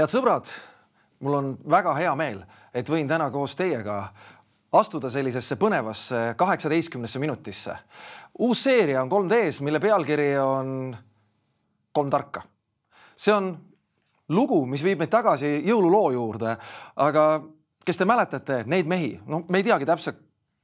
head sõbrad, mul on väga hea meel, et võin täna koos teiega astuda sellisesse põnevasse kaheksateistkümnesse minutisse. uus seeria on 3D-s, mille pealkiri on Kolm tarka. see on lugu, mis viib meid tagasi jõululoo juurde, aga kes te mäletate neid mehi, no me ei teagi täpselt,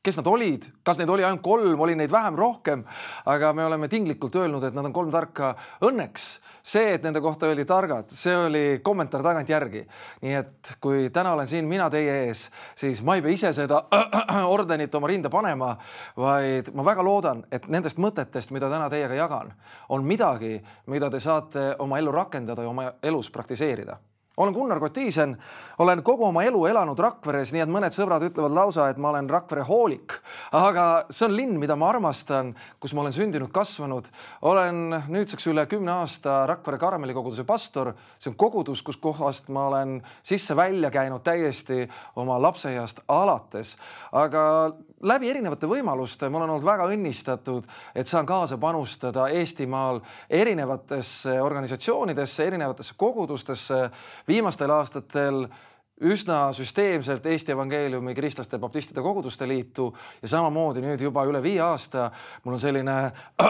kes nad olid, kas neid oli ainult kolm, oli neid vähem, rohkem, aga me oleme tinglikult öelnud, et nad on kolm tarka. Õnneks see, et nende kohta öeldi targad, see oli kommentaar tagantjärgi. nii et kui täna olen siin mina teie ees, siis ma ei pea ise seda ordenit oma rinda panema, vaid ma väga loodan, et nendest mõtetest, mida täna teiega jagan, on midagi, mida te saate oma ellu rakendada ja oma elus praktiseerida olen Gunnar Kotiisen, olen kogu oma elu elanud Rakveres, nii et mõned sõbrad ütlevad lausa, et ma olen Rakvere hoolik. aga see on linn, mida ma armastan, kus ma olen sündinud, kasvanud. olen nüüdseks üle kümne aasta Rakvere Karmeli koguduse pastor. see on kogudus, kuskohast ma olen sisse-välja käinud täiesti oma lapseeast alates, aga läbi erinevate võimaluste ma olen olnud väga õnnistatud, et saan kaasa panustada Eestimaal erinevatesse organisatsioonidesse, erinevatesse kogudustesse. viimastel aastatel üsna süsteemselt Eesti Evangeeliumi Kristlaste Baptistide Koguduste Liitu ja samamoodi nüüd juba üle viie aasta mul on selline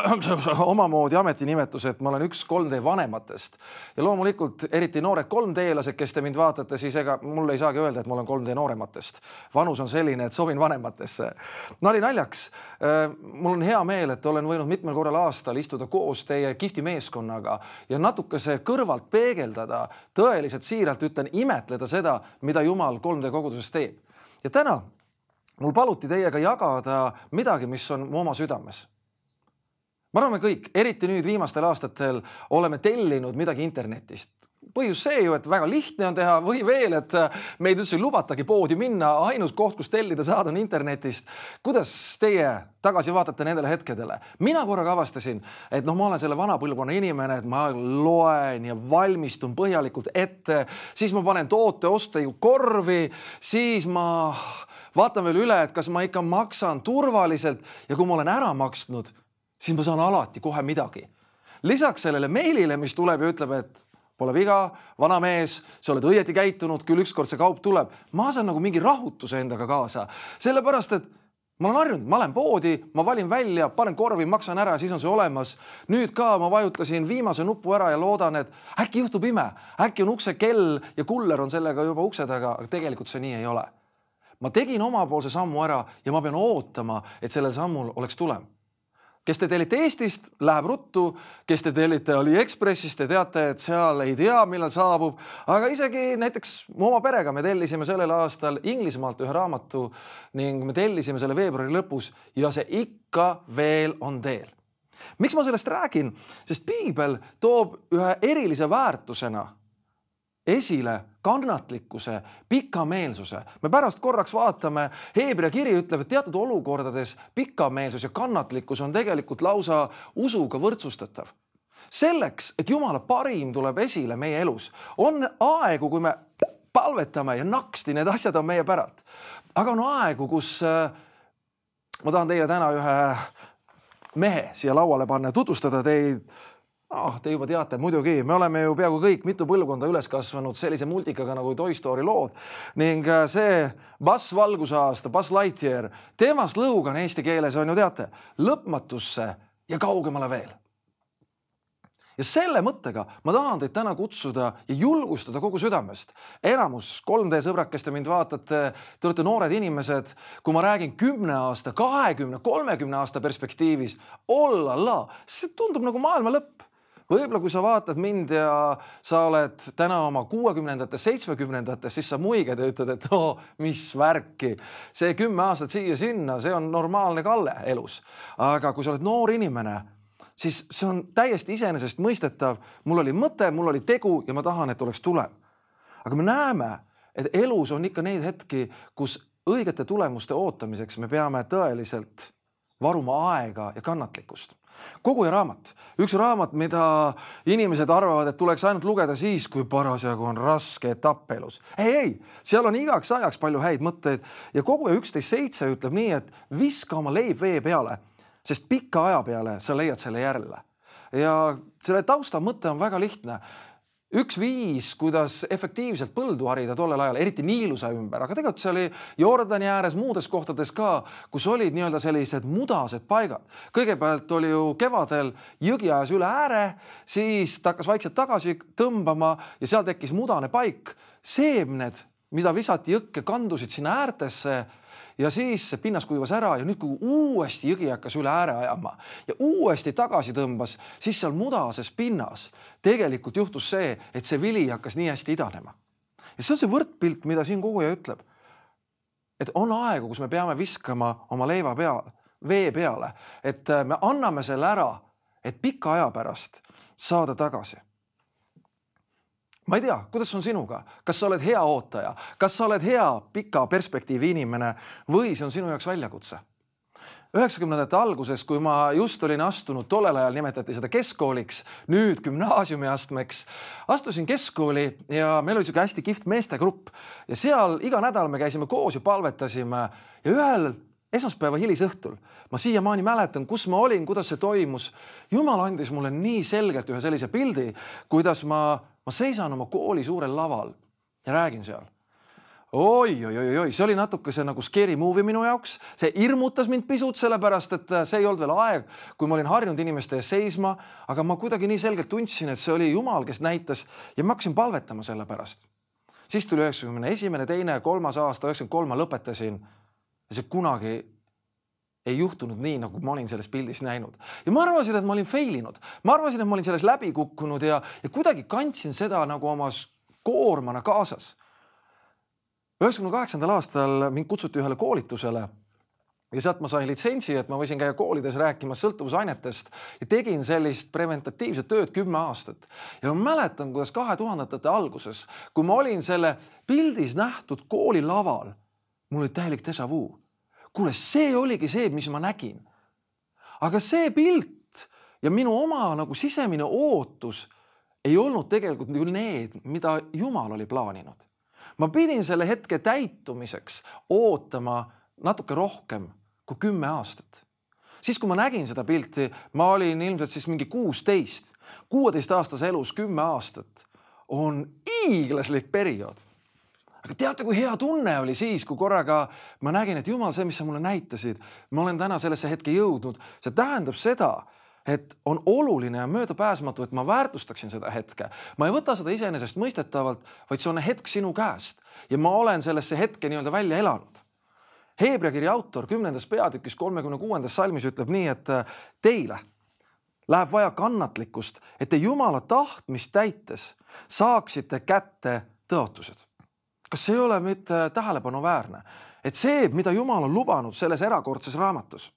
omamoodi ametinimetus, et ma olen üks 3D vanematest ja loomulikult eriti noored 3D-lased, kes te mind vaatate, siis ega mul ei saagi öelda, et ma olen 3D noorematest. vanus on selline, et sobin vanematesse. nali naljaks. Äh, mul on hea meel, et olen võinud mitmel korral aastal istuda koos teie kihvti meeskonnaga ja natukese kõrvalt peegeldada, tõeliselt siiralt ütlen, imetleda seda mida Jumal 3D koguduses teeb. ja täna mul paluti teiega jagada midagi, mis on mu oma südames. ma arvan, me kõik, eriti nüüd viimastel aastatel oleme tellinud midagi internetist, põhjus see ju, et väga lihtne on teha või veel, et äh, meid üldse ei lubatagi poodi minna, ainus koht, kus tellida saada on internetist. kuidas teie tagasi vaatate nendele hetkedele? mina korraga avastasin, et noh, ma olen selle vana põlvkonna inimene, et ma loen ja valmistun põhjalikult ette, siis ma panen toote osta ju korvi, siis ma vaatan veel üle, et kas ma ikka maksan turvaliselt ja kui ma olen ära maksnud, siis ma saan alati kohe midagi lisaks sellele meilile, mis tuleb ja ütleb, et Pole viga, vana mees, sa oled õieti käitunud, küll ükskord see kaup tuleb. ma saan nagu mingi rahutuse endaga kaasa, sellepärast et ma olen harjunud, ma lähen poodi, ma valin välja, panen korvi, maksan ära, siis on see olemas. nüüd ka ma vajutasin viimase nupu ära ja loodan, et äkki juhtub ime, äkki on ukse kell ja kuller on sellega juba ukse taga, aga tegelikult see nii ei ole. ma tegin omapoolse sammu ära ja ma pean ootama, et sellel sammul oleks tulem kes te tellite Eestist, läheb ruttu, kes te tellite Aliekspressist, te teate, et seal ei tea, millal saabub, aga isegi näiteks oma perega me tellisime sellel aastal Inglismaalt ühe raamatu ning me tellisime selle veebruari lõpus ja see ikka veel on teel. miks ma sellest räägin, sest piibel toob ühe erilise väärtusena esile kannatlikkuse, pikameelsuse. me pärast korraks vaatame, Hebra kiri ütleb, et teatud olukordades pikameelsus ja kannatlikkus on tegelikult lausa usuga võrdsustatav. selleks, et Jumala parim tuleb esile meie elus, on aegu, kui me palvetame ja naksti need asjad on meie päralt. aga on aegu, kus äh, ma tahan teile täna ühe mehe siia lauale panna ja tutvustada teid ah, te juba teate, muidugi, me oleme ju peaaegu kõik mitu põlvkonda üles kasvanud sellise multikaga nagu Toy Story lood ning äh, see Buzz valgusaasta, Buzz Lightyear, tema slogan eesti keeles on ju teate, lõpmatusse ja kaugemale veel. ja selle mõttega ma tahan teid täna kutsuda ja julgustada kogu südamest. enamus 3D sõbrad, kes te mind vaatate, te olete noored inimesed. kui ma räägin kümne aasta, kahekümne, kolmekümne aasta perspektiivis, olla la, see tundub nagu maailma lõpp võib-olla kui sa vaatad mind ja sa oled täna oma kuuekümnendates, seitsmekümnendates, siis sa muigad ja ütled, et oo oh,, mis värki. see kümme aastat siia-sinna, see on normaalne kalle elus. aga kui sa oled noor inimene, siis see on täiesti iseenesestmõistetav. mul oli mõte, mul oli tegu ja ma tahan, et oleks tulem. aga me näeme, et elus on ikka neid hetki, kus õigete tulemuste ootamiseks me peame tõeliselt varuma aega ja kannatlikkust. koguja raamat, üks raamat, mida inimesed arvavad, et tuleks ainult lugeda siis, kui parasjagu on raske etapp elus. ei, ei, seal on igaks ajaks palju häid mõtteid ja koguja üksteist seitse ütleb nii, et viska oma leib vee peale, sest pika aja peale sa leiad selle jälle. ja selle tausta mõte on väga lihtne üks viis, kuidas efektiivselt põldu harida tollel ajal, eriti Niiluse ümber, aga tegelikult see oli Jordani ääres, muudes kohtades ka, kus olid nii-öelda sellised mudased paigad. kõigepealt oli ju kevadel jõgi ajas üle ääre, siis ta hakkas vaikselt tagasi tõmbama ja seal tekkis mudane paik. seemned, mida visati jõkke, kandusid sinna äärtesse ja siis pinnas kuivas ära ja nüüd, kui uuesti jõgi hakkas üle ääre ajama ja uuesti tagasi tõmbas, siis seal mudases pinnas tegelikult juhtus see, et see vili hakkas nii hästi idanema. ja see on see võrdpilt, mida siin koguja ütleb. et on aegu, kus me peame viskama oma leiva peal, vee peale, et me anname selle ära, et pika aja pärast saada tagasi ma ei tea, kuidas on sinuga, kas sa oled hea ootaja, kas sa oled hea pika perspektiivi inimene või see on sinu jaoks väljakutse? üheksakümnendate alguses, kui ma just olin astunud, tollel ajal nimetati seda keskkooliks, nüüd gümnaasiumiastmeks, astusin keskkooli ja meil oli sihuke hästi kihvt meestegrupp ja seal iga nädal me käisime koos ja palvetasime ja ühel esmaspäeva hilisõhtul ma siiamaani mäletan, kus ma olin, kuidas see toimus. jumal andis mulle nii selgelt ühe sellise pildi, kuidas ma ma seisan oma kooli suurel laval ja räägin seal. Oi, oi, see oli natukese nagu scary movie minu jaoks, see hirmutas mind pisut, sellepärast et äh, see ei olnud veel aeg, kui ma olin harjunud inimeste ees seisma, aga ma kuidagi nii selgelt tundsin, et see oli Jumal, kes näitas ja ma hakkasin palvetama selle pärast. siis tuli üheksakümne esimene, teine, kolmas aasta, üheksakümmend kolm ma lõpetasin. Ja see kunagi ei juhtunud nii, nagu ma olin selles pildis näinud ja ma arvasin, et ma olin fail inud, ma arvasin, et ma olin selles läbi kukkunud ja, ja kuidagi kandsin seda nagu oma koormana kaasas. üheksakümne kaheksandal aastal mind kutsuti ühele koolitusele ja sealt ma sain litsentsi, et ma võisin käia koolides rääkimas sõltuvusainetest ja tegin sellist preventatiivset tööd kümme aastat. ja ma mäletan, kuidas kahe tuhandetete alguses, kui ma olin selle pildis nähtud kooli laval, mul oli täielik déjà vu kuule, see oligi see, mis ma nägin. aga see pilt ja minu oma nagu sisemine ootus ei olnud tegelikult küll need, mida Jumal oli plaaninud. ma pidin selle hetke täitumiseks ootama natuke rohkem kui kümme aastat. siis, kui ma nägin seda pilti, ma olin ilmselt siis mingi kuusteist, kuueteistaastase elus kümme aastat on hiiglaslik periood aga teate, kui hea tunne oli siis, kui korraga ma nägin, et jumal, see, mis sa mulle näitasid, ma olen täna sellesse hetke jõudnud, see tähendab seda, et on oluline ja möödapääsmatu, et ma väärtustaksin seda hetke. ma ei võta seda iseenesestmõistetavalt, vaid see on hetk sinu käest ja ma olen sellesse hetke nii-öelda välja elanud. Heebrea kirja autor kümnendas peatükis kolmekümne kuuendas salmis ütleb nii, et teile läheb vaja kannatlikkust, et te Jumala tahtmist täites saaksite kätte tõotused kas ei ole mitte tähelepanuväärne, et see, mida Jumal on lubanud selles erakordses raamatus,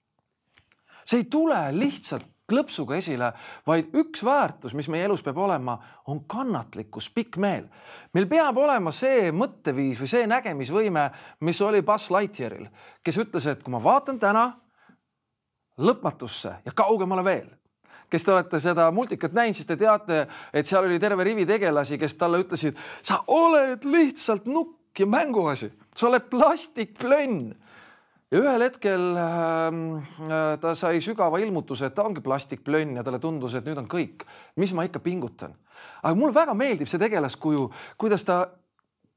see ei tule lihtsalt klõpsuga esile, vaid üks väärtus, mis meie elus peab olema, on kannatlikkus, pikk meel. meil peab olema see mõtteviis või see nägemisvõime, mis oli Buzz Lightyearil, kes ütles, et kui ma vaatan täna lõpmatusse ja kaugemale veel, kes te olete seda multikat näinud, siis te teate, et seal oli terve rivi tegelasi, kes talle ütlesid, sa oled lihtsalt nukk ja mänguasi, sa oled plastikplönn. ja ühel hetkel äh, ta sai sügava ilmutuse, et ta ongi plastikplönn ja talle tundus, et nüüd on kõik, mis ma ikka pingutan. aga mulle väga meeldib see tegelaskuju, kuidas ta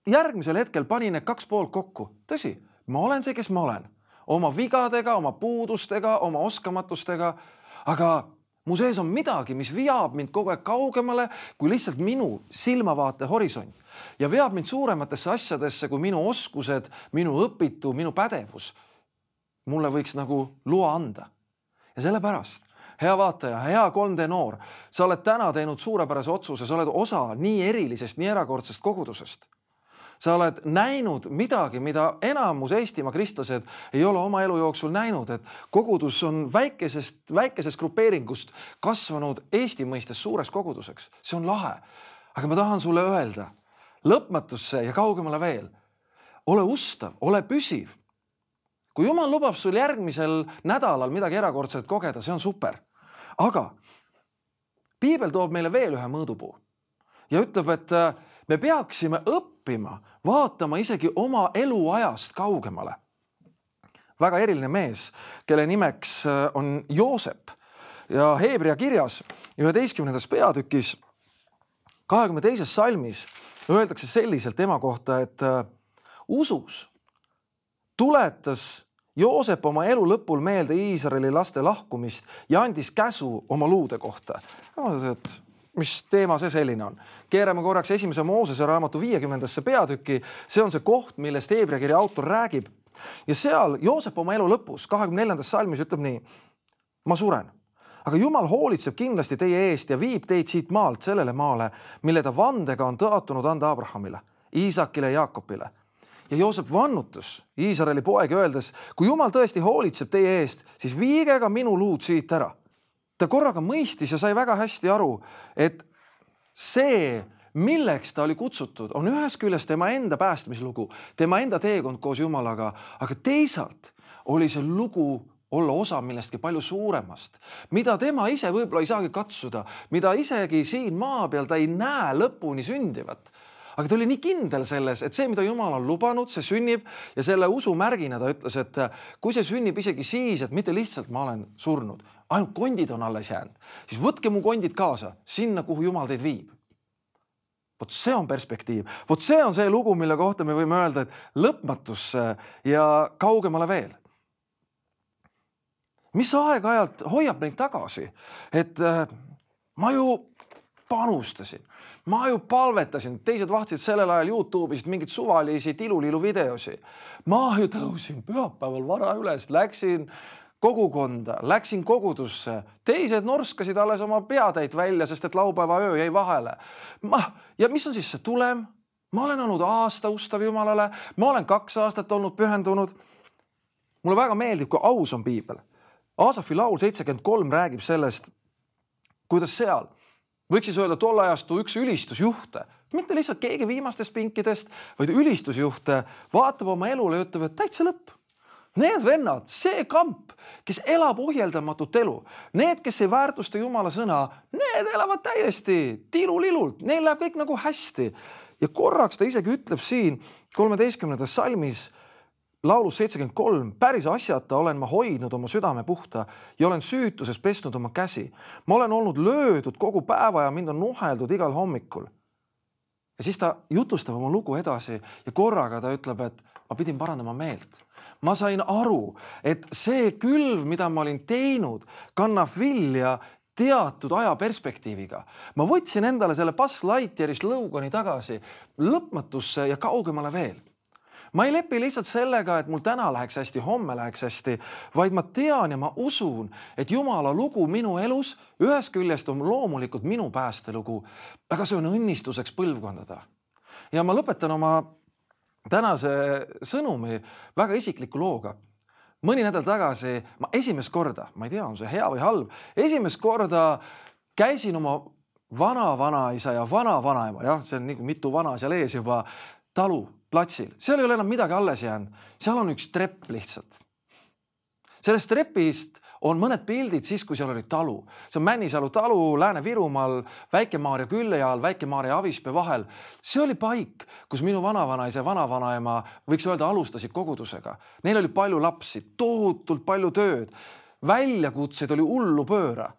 järgmisel hetkel pani need kaks poolt kokku. tõsi, ma olen see, kes ma olen, oma vigadega, oma puudustega, oma oskamatustega, aga mu sees on midagi, mis veab mind kogu aeg kaugemale kui lihtsalt minu silmavaate horisont ja veab mind suurematesse asjadesse kui minu oskused, minu õpitu, minu pädevus. mulle võiks nagu loa anda. ja sellepärast, hea vaataja, hea 3D noor, sa oled täna teinud suurepärase otsuse, sa oled osa nii erilisest, nii erakordsest kogudusest sa oled näinud midagi, mida enamus Eestimaa kristlased ei ole oma elu jooksul näinud, et kogudus on väikesest, väikesest grupeeringust kasvanud Eesti mõistes suureks koguduseks. see on lahe. aga ma tahan sulle öelda lõpmatusse ja kaugemale veel. ole ustav, ole püsiv. kui jumal lubab sul järgmisel nädalal midagi erakordset kogeda, see on super. aga piibel toob meile veel ühe mõõdupuu ja ütleb, et me peaksime õppima vaatama isegi oma eluajast kaugemale. väga eriline mees, kelle nimeks äh, on Joosep ja Heebrea kirjas üheteistkümnendas peatükis kahekümne teises salmis öeldakse selliselt ema kohta, et äh, usus tuletas Joosep oma elu lõpul meelde Iisraeli laste lahkumist ja andis käsu oma luude kohta. et mis teema see selline on? keerame korraks esimese Moosese raamatu viiekümnendasse peatükki, see on see koht, millest Hebra kirja autor räägib. ja seal Joosep oma elu lõpus, kahekümne neljandas salmis ütleb nii. ma suren, aga Jumal hoolitseb kindlasti teie eest ja viib teid siit maalt sellele maale, mille ta vandega on tõotunud anda Abrahamile, Iisakile ja Jaakobile ja Joosep vannutas Iisraeli poegi öeldes, kui jumal tõesti hoolitseb teie eest, siis viige ka minu luud siit ära. Ta korraga mõistis ja sai väga hästi aru, et see, milleks ta oli kutsutud, on ühest küljest tema enda päästmislugu, tema enda teekond koos Jumalaga, aga teisalt oli see lugu olla osa millestki palju suuremast, mida tema ise võib-olla ei saagi katsuda, mida isegi siin maa peal ta ei näe lõpuni sündivat. Aga ta oli nii kindel selles, et see, mida Jumal on lubanud, see sünnib ja selle usu märgina ta ütles, et kui see sünnib isegi siis, et mitte lihtsalt ma olen surnud, ainult kondid on alles jäänud, siis võtke mu kondid kaasa sinna, kuhu Jumal teid viib. vot see on perspektiiv, vot see on see lugu, mille kohta me võime öelda, et lõpmatusse ja kaugemale veel mis aeg-ajalt hoiab neid tagasi, et äh, ma ju panustasin, ma ju palvetasin, teised vaatasid sellel ajal Youtube'ist mingeid suvalisi tilulilu videosi. ma ju tõusin pühapäeval vara üles, läksin kogukonda, läksin kogudusse, teised norskasid alles oma peatäit välja, sest et laupäeva öö jäi vahele. ma ja mis on siis see tulem? ma olen olnud aasta ustav Jumalale, ma olen kaks aastat olnud pühendunud. mulle väga meeldib, kui aus on piibel. Aasafi laul seitsekümmend kolm räägib sellest, kuidas seal võiks siis öelda tolle ajastu üks ülistusjuhte, mitte lihtsalt keegi viimastest pinkidest, vaid ülistusjuhte vaatab oma elule ja ütleb, et täitsa lõpp. Need vennad, see kamp, kes elab ohjeldamatut elu, need, kes ei väärtusta Jumala sõna, need elavad täiesti tilulilult, neil läheb kõik nagu hästi. ja korraks ta isegi ütleb siin kolmeteistkümnendas salmis laulus seitsekümmend kolm, päris asjata olen ma hoidnud oma südame puhta ja olen süütuses pesnud oma käsi. ma olen olnud löödud kogu päeva ja mind on nuheldud igal hommikul. ja siis ta jutustab oma lugu edasi ja korraga ta ütleb, et ma pidin parandama meelt. ma sain aru, et see külv, mida ma olin teinud, kannab vilja teatud ajaperspektiiviga. ma võtsin endale selle Buzz Lightyearist lõugani tagasi lõpmatusse ja kaugemale veel ma ei lepi lihtsalt sellega, et mul täna läheks hästi, homme läheks hästi, vaid ma tean ja ma usun, et Jumala lugu minu elus ühest küljest on loomulikult minu päästelugu, aga see on õnnistuseks põlvkondadele. ja ma lõpetan oma tänase sõnumi väga isikliku looga. Mõni nädal tagasi ma esimest korda, ma ei tea, on see hea või halb, esimest korda käisin oma vana-vanaisa ja vana-vanaema, jah, see on nagu mitu vana seal ees juba, talu platsil, seal ei ole enam midagi alles jäänud, seal on üks trepp lihtsalt. sellest trepist on mõned pildid siis, kui seal oli talu, see on Männisalu talu Lääne-Virumaal, Väike-Maarja külje all, Väike-Maarja ja Avispee vahel. see oli paik, kus minu vanavanaisa ja vanavanaema, võiks öelda, alustasid kogudusega. Neil oli palju lapsi, tohutult palju tööd, väljakutseid oli hullu pööra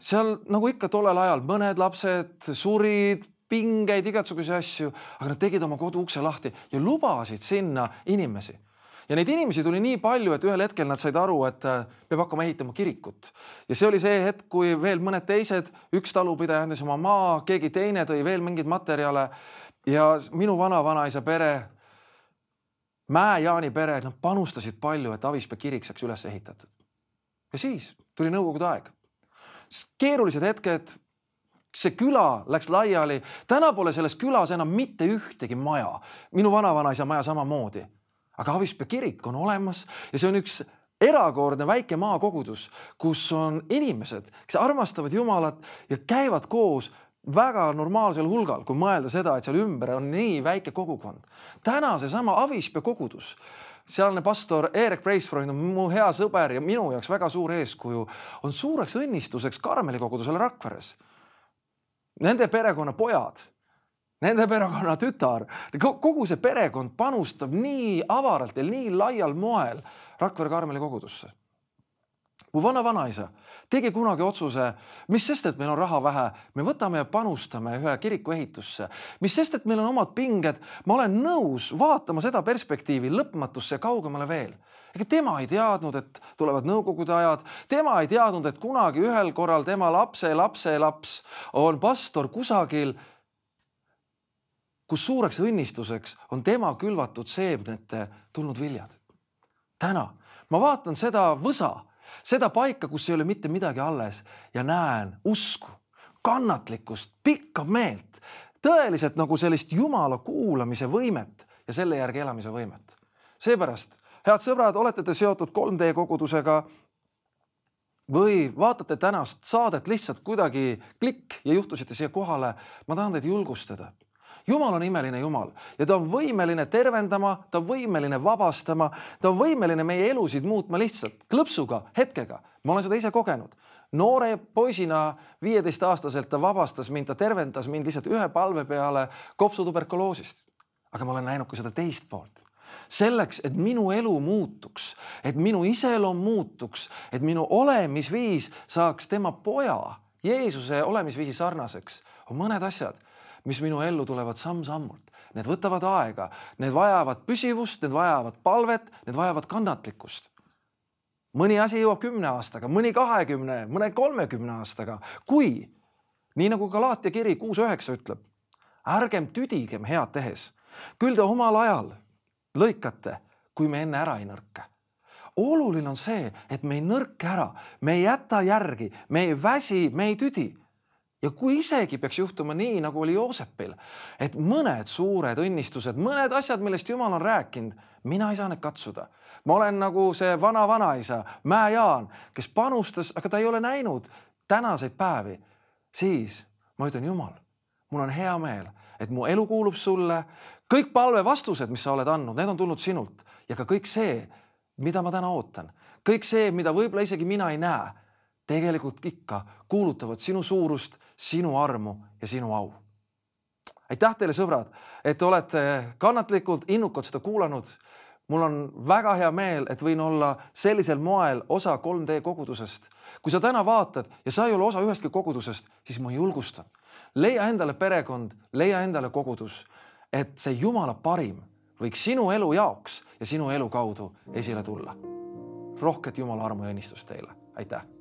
seal nagu ikka tollel ajal mõned lapsed surid, pingeid, igasuguseid asju, aga nad tegid oma kodu ukse lahti ja lubasid sinna inimesi. Ja neid inimesi tuli nii palju, et ühel hetkel nad said aru, et äh, peab hakkama ehitama kirikut. ja see oli see hetk, kui veel mõned teised, üks talupidaja andis oma maa, keegi teine tõi veel mingeid materjale ja minu vanavanaisa pere, Mäe-Jaani pere, nad panustasid palju, et Avispea kirik saaks üles ehitatud. ja siis tuli Nõukogude aeg. keerulised hetked see küla läks laiali, täna pole selles külas enam mitte ühtegi maja, minu vanavanaisa maja samamoodi. Aga Avispea kirik on olemas ja see on üks erakordne väike maakogudus, kus on inimesed, kes armastavad Jumalat ja käivad koos väga normaalsel hulgal, kui mõelda seda, et seal ümber on nii väike kogukond. täna seesama Avispea kogudus, sealne pastor Erik Preisfreund on mu hea sõber ja minu jaoks väga suur eeskuju, on suureks õnnistuseks Karmeli kogudusele Rakveres nende perekonna pojad, nende perekonna tütar, kogu see perekond panustab nii avaralt ja nii laial moel Rakvere Karmeli kogudusse. mu vana-vanaisa, tegi kunagi otsuse, mis sest, et meil on raha vähe, me võtame ja panustame ühe kiriku ehitusse, mis sest, et meil on omad pinged, ma olen nõus vaatama seda perspektiivi lõpmatusse ja kaugemale veel. ega tema ei teadnud, et tulevad nõukogude ajad, tema ei teadnud, et kunagi ühel korral tema lapse lapse laps on pastor kusagil kus suureks õnnistuseks on tema külvatud seemnete tulnud viljad. täna ma vaatan seda võsa, seda paika, kus ei ole mitte midagi alles ja näen usku, kannatlikkust, pikka meelt, tõeliselt nagu sellist Jumala kuulamise võimet ja selle järgi elamise võimet. seepärast, head sõbrad, olete te seotud 3D kogudusega või vaatate tänast saadet lihtsalt kuidagi klikk ja juhtusite siia kohale. ma tahan teid julgustada jumal on imeline Jumal ja ta on võimeline tervendama, ta on võimeline vabastama, ta on võimeline meie elusid muutma lihtsalt klõpsuga, hetkega. ma olen seda ise kogenud. noore poisina, viieteistaastaselt ta vabastas mind, ta tervendas mind lihtsalt ühe palve peale kopsutuberkuloosist. aga ma olen näinud ka seda teist poolt selleks, et minu elu muutuks, et minu iseloom muutuks, et minu olemisviis saaks tema poja Jeesuse olemisviisi sarnaseks, on mõned asjad mis minu ellu tulevad samm-sammult. Need võtavad aega, need vajavad püsivust, need vajavad palvet, need vajavad kannatlikkust. mõni asi jõuab kümne aastaga, mõni kahekümne, mõne kolmekümne aastaga, kui nii nagu Galaatia kiri kuus üheksa ütleb, ärgem tüdigem head tehes, küll te omal ajal lõikate, kui me enne ära ei nõrka oluline on see, et me ei nõrka ära, me ei jäta järgi, me ei väsi, me ei tüdi ja kui isegi peaks juhtuma nii, nagu oli Joosepil, et mõned suured õnnistused, mõned asjad, millest Jumal on rääkinud, mina ei saa neid katsuda. ma olen nagu see vana-vanaisa Mäe-Jaan, kes panustas, aga ta ei ole näinud tänaseid päevi. siis ma ütlen, Jumal, mul on hea meel, et mu elu kuulub sulle. kõik palvevastused, mis sa oled andnud, need on tulnud sinult ja ka kõik see, mida ma täna ootan, kõik see, mida võib-olla isegi mina ei näe tegelikult ikka kuulutavad sinu suurust, sinu armu ja sinu au. aitäh teile, sõbrad, et te olete kannatlikult, innukalt seda kuulanud. mul on väga hea meel, et võin olla sellisel moel osa 3D kogudusest. kui sa täna vaatad ja sa ei ole osa ühestki kogudusest, siis ma julgustan, leia endale perekond, leia endale kogudus, et see Jumala parim võiks sinu elu jaoks ja sinu elu kaudu esile tulla. rohket Jumala armu ja õnnistust teile, aitäh